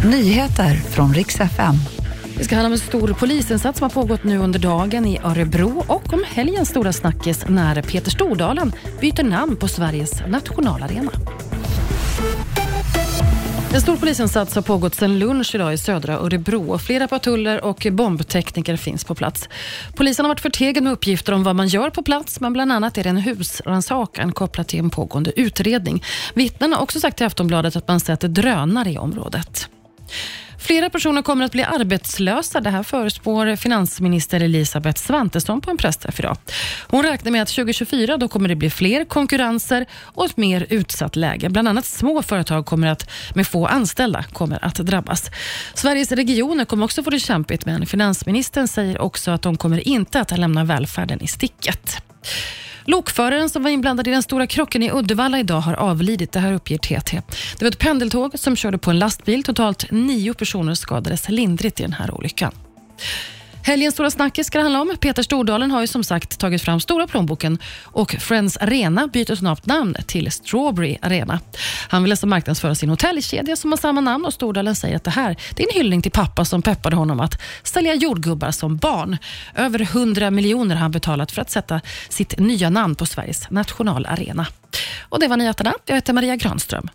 Nyheter från riks FM. Det ska handla om en stor polisinsats som har pågått nu under dagen i Örebro och om helgens stora snackis när Peter Stordalen byter namn på Sveriges nationalarena. En stor polisinsats har pågått sedan lunch idag i södra Örebro. Flera patruller och bombtekniker finns på plats. Polisen har varit förtegen med uppgifter om vad man gör på plats, men bland annat är det en husrannsakan kopplat till en pågående utredning. Vittnen har också sagt till Aftonbladet att man sett drönare i området. Flera personer kommer att bli arbetslösa. Det här förespår finansminister Elisabeth Svantesson på en pressträff idag. Hon räknar med att 2024 då kommer det bli fler konkurrenser och ett mer utsatt läge. Bland annat små företag kommer att, med få anställda kommer att drabbas. Sveriges regioner kommer också få det kämpigt, men finansministern säger också att de kommer inte att lämna välfärden i sticket. Lokföraren som var inblandad i den stora krocken i Uddevalla idag har avlidit. Det här uppger TT. Det var ett pendeltåg som körde på en lastbil. Totalt nio personer skadades lindrigt i den här olyckan. Helgens stora snackis ska det handla om. Peter Stordalen har ju som sagt tagit fram stora plånboken och Friends Arena byter snabbt namn till Strawberry Arena. Han vill alltså marknadsföra sin hotellkedja som har samma namn och Stordalen säger att det här det är en hyllning till pappa som peppade honom att sälja jordgubbar som barn. Över 100 miljoner har han betalat för att sätta sitt nya namn på Sveriges nationalarena. Och Det var nyheterna. Jag heter Maria Granström.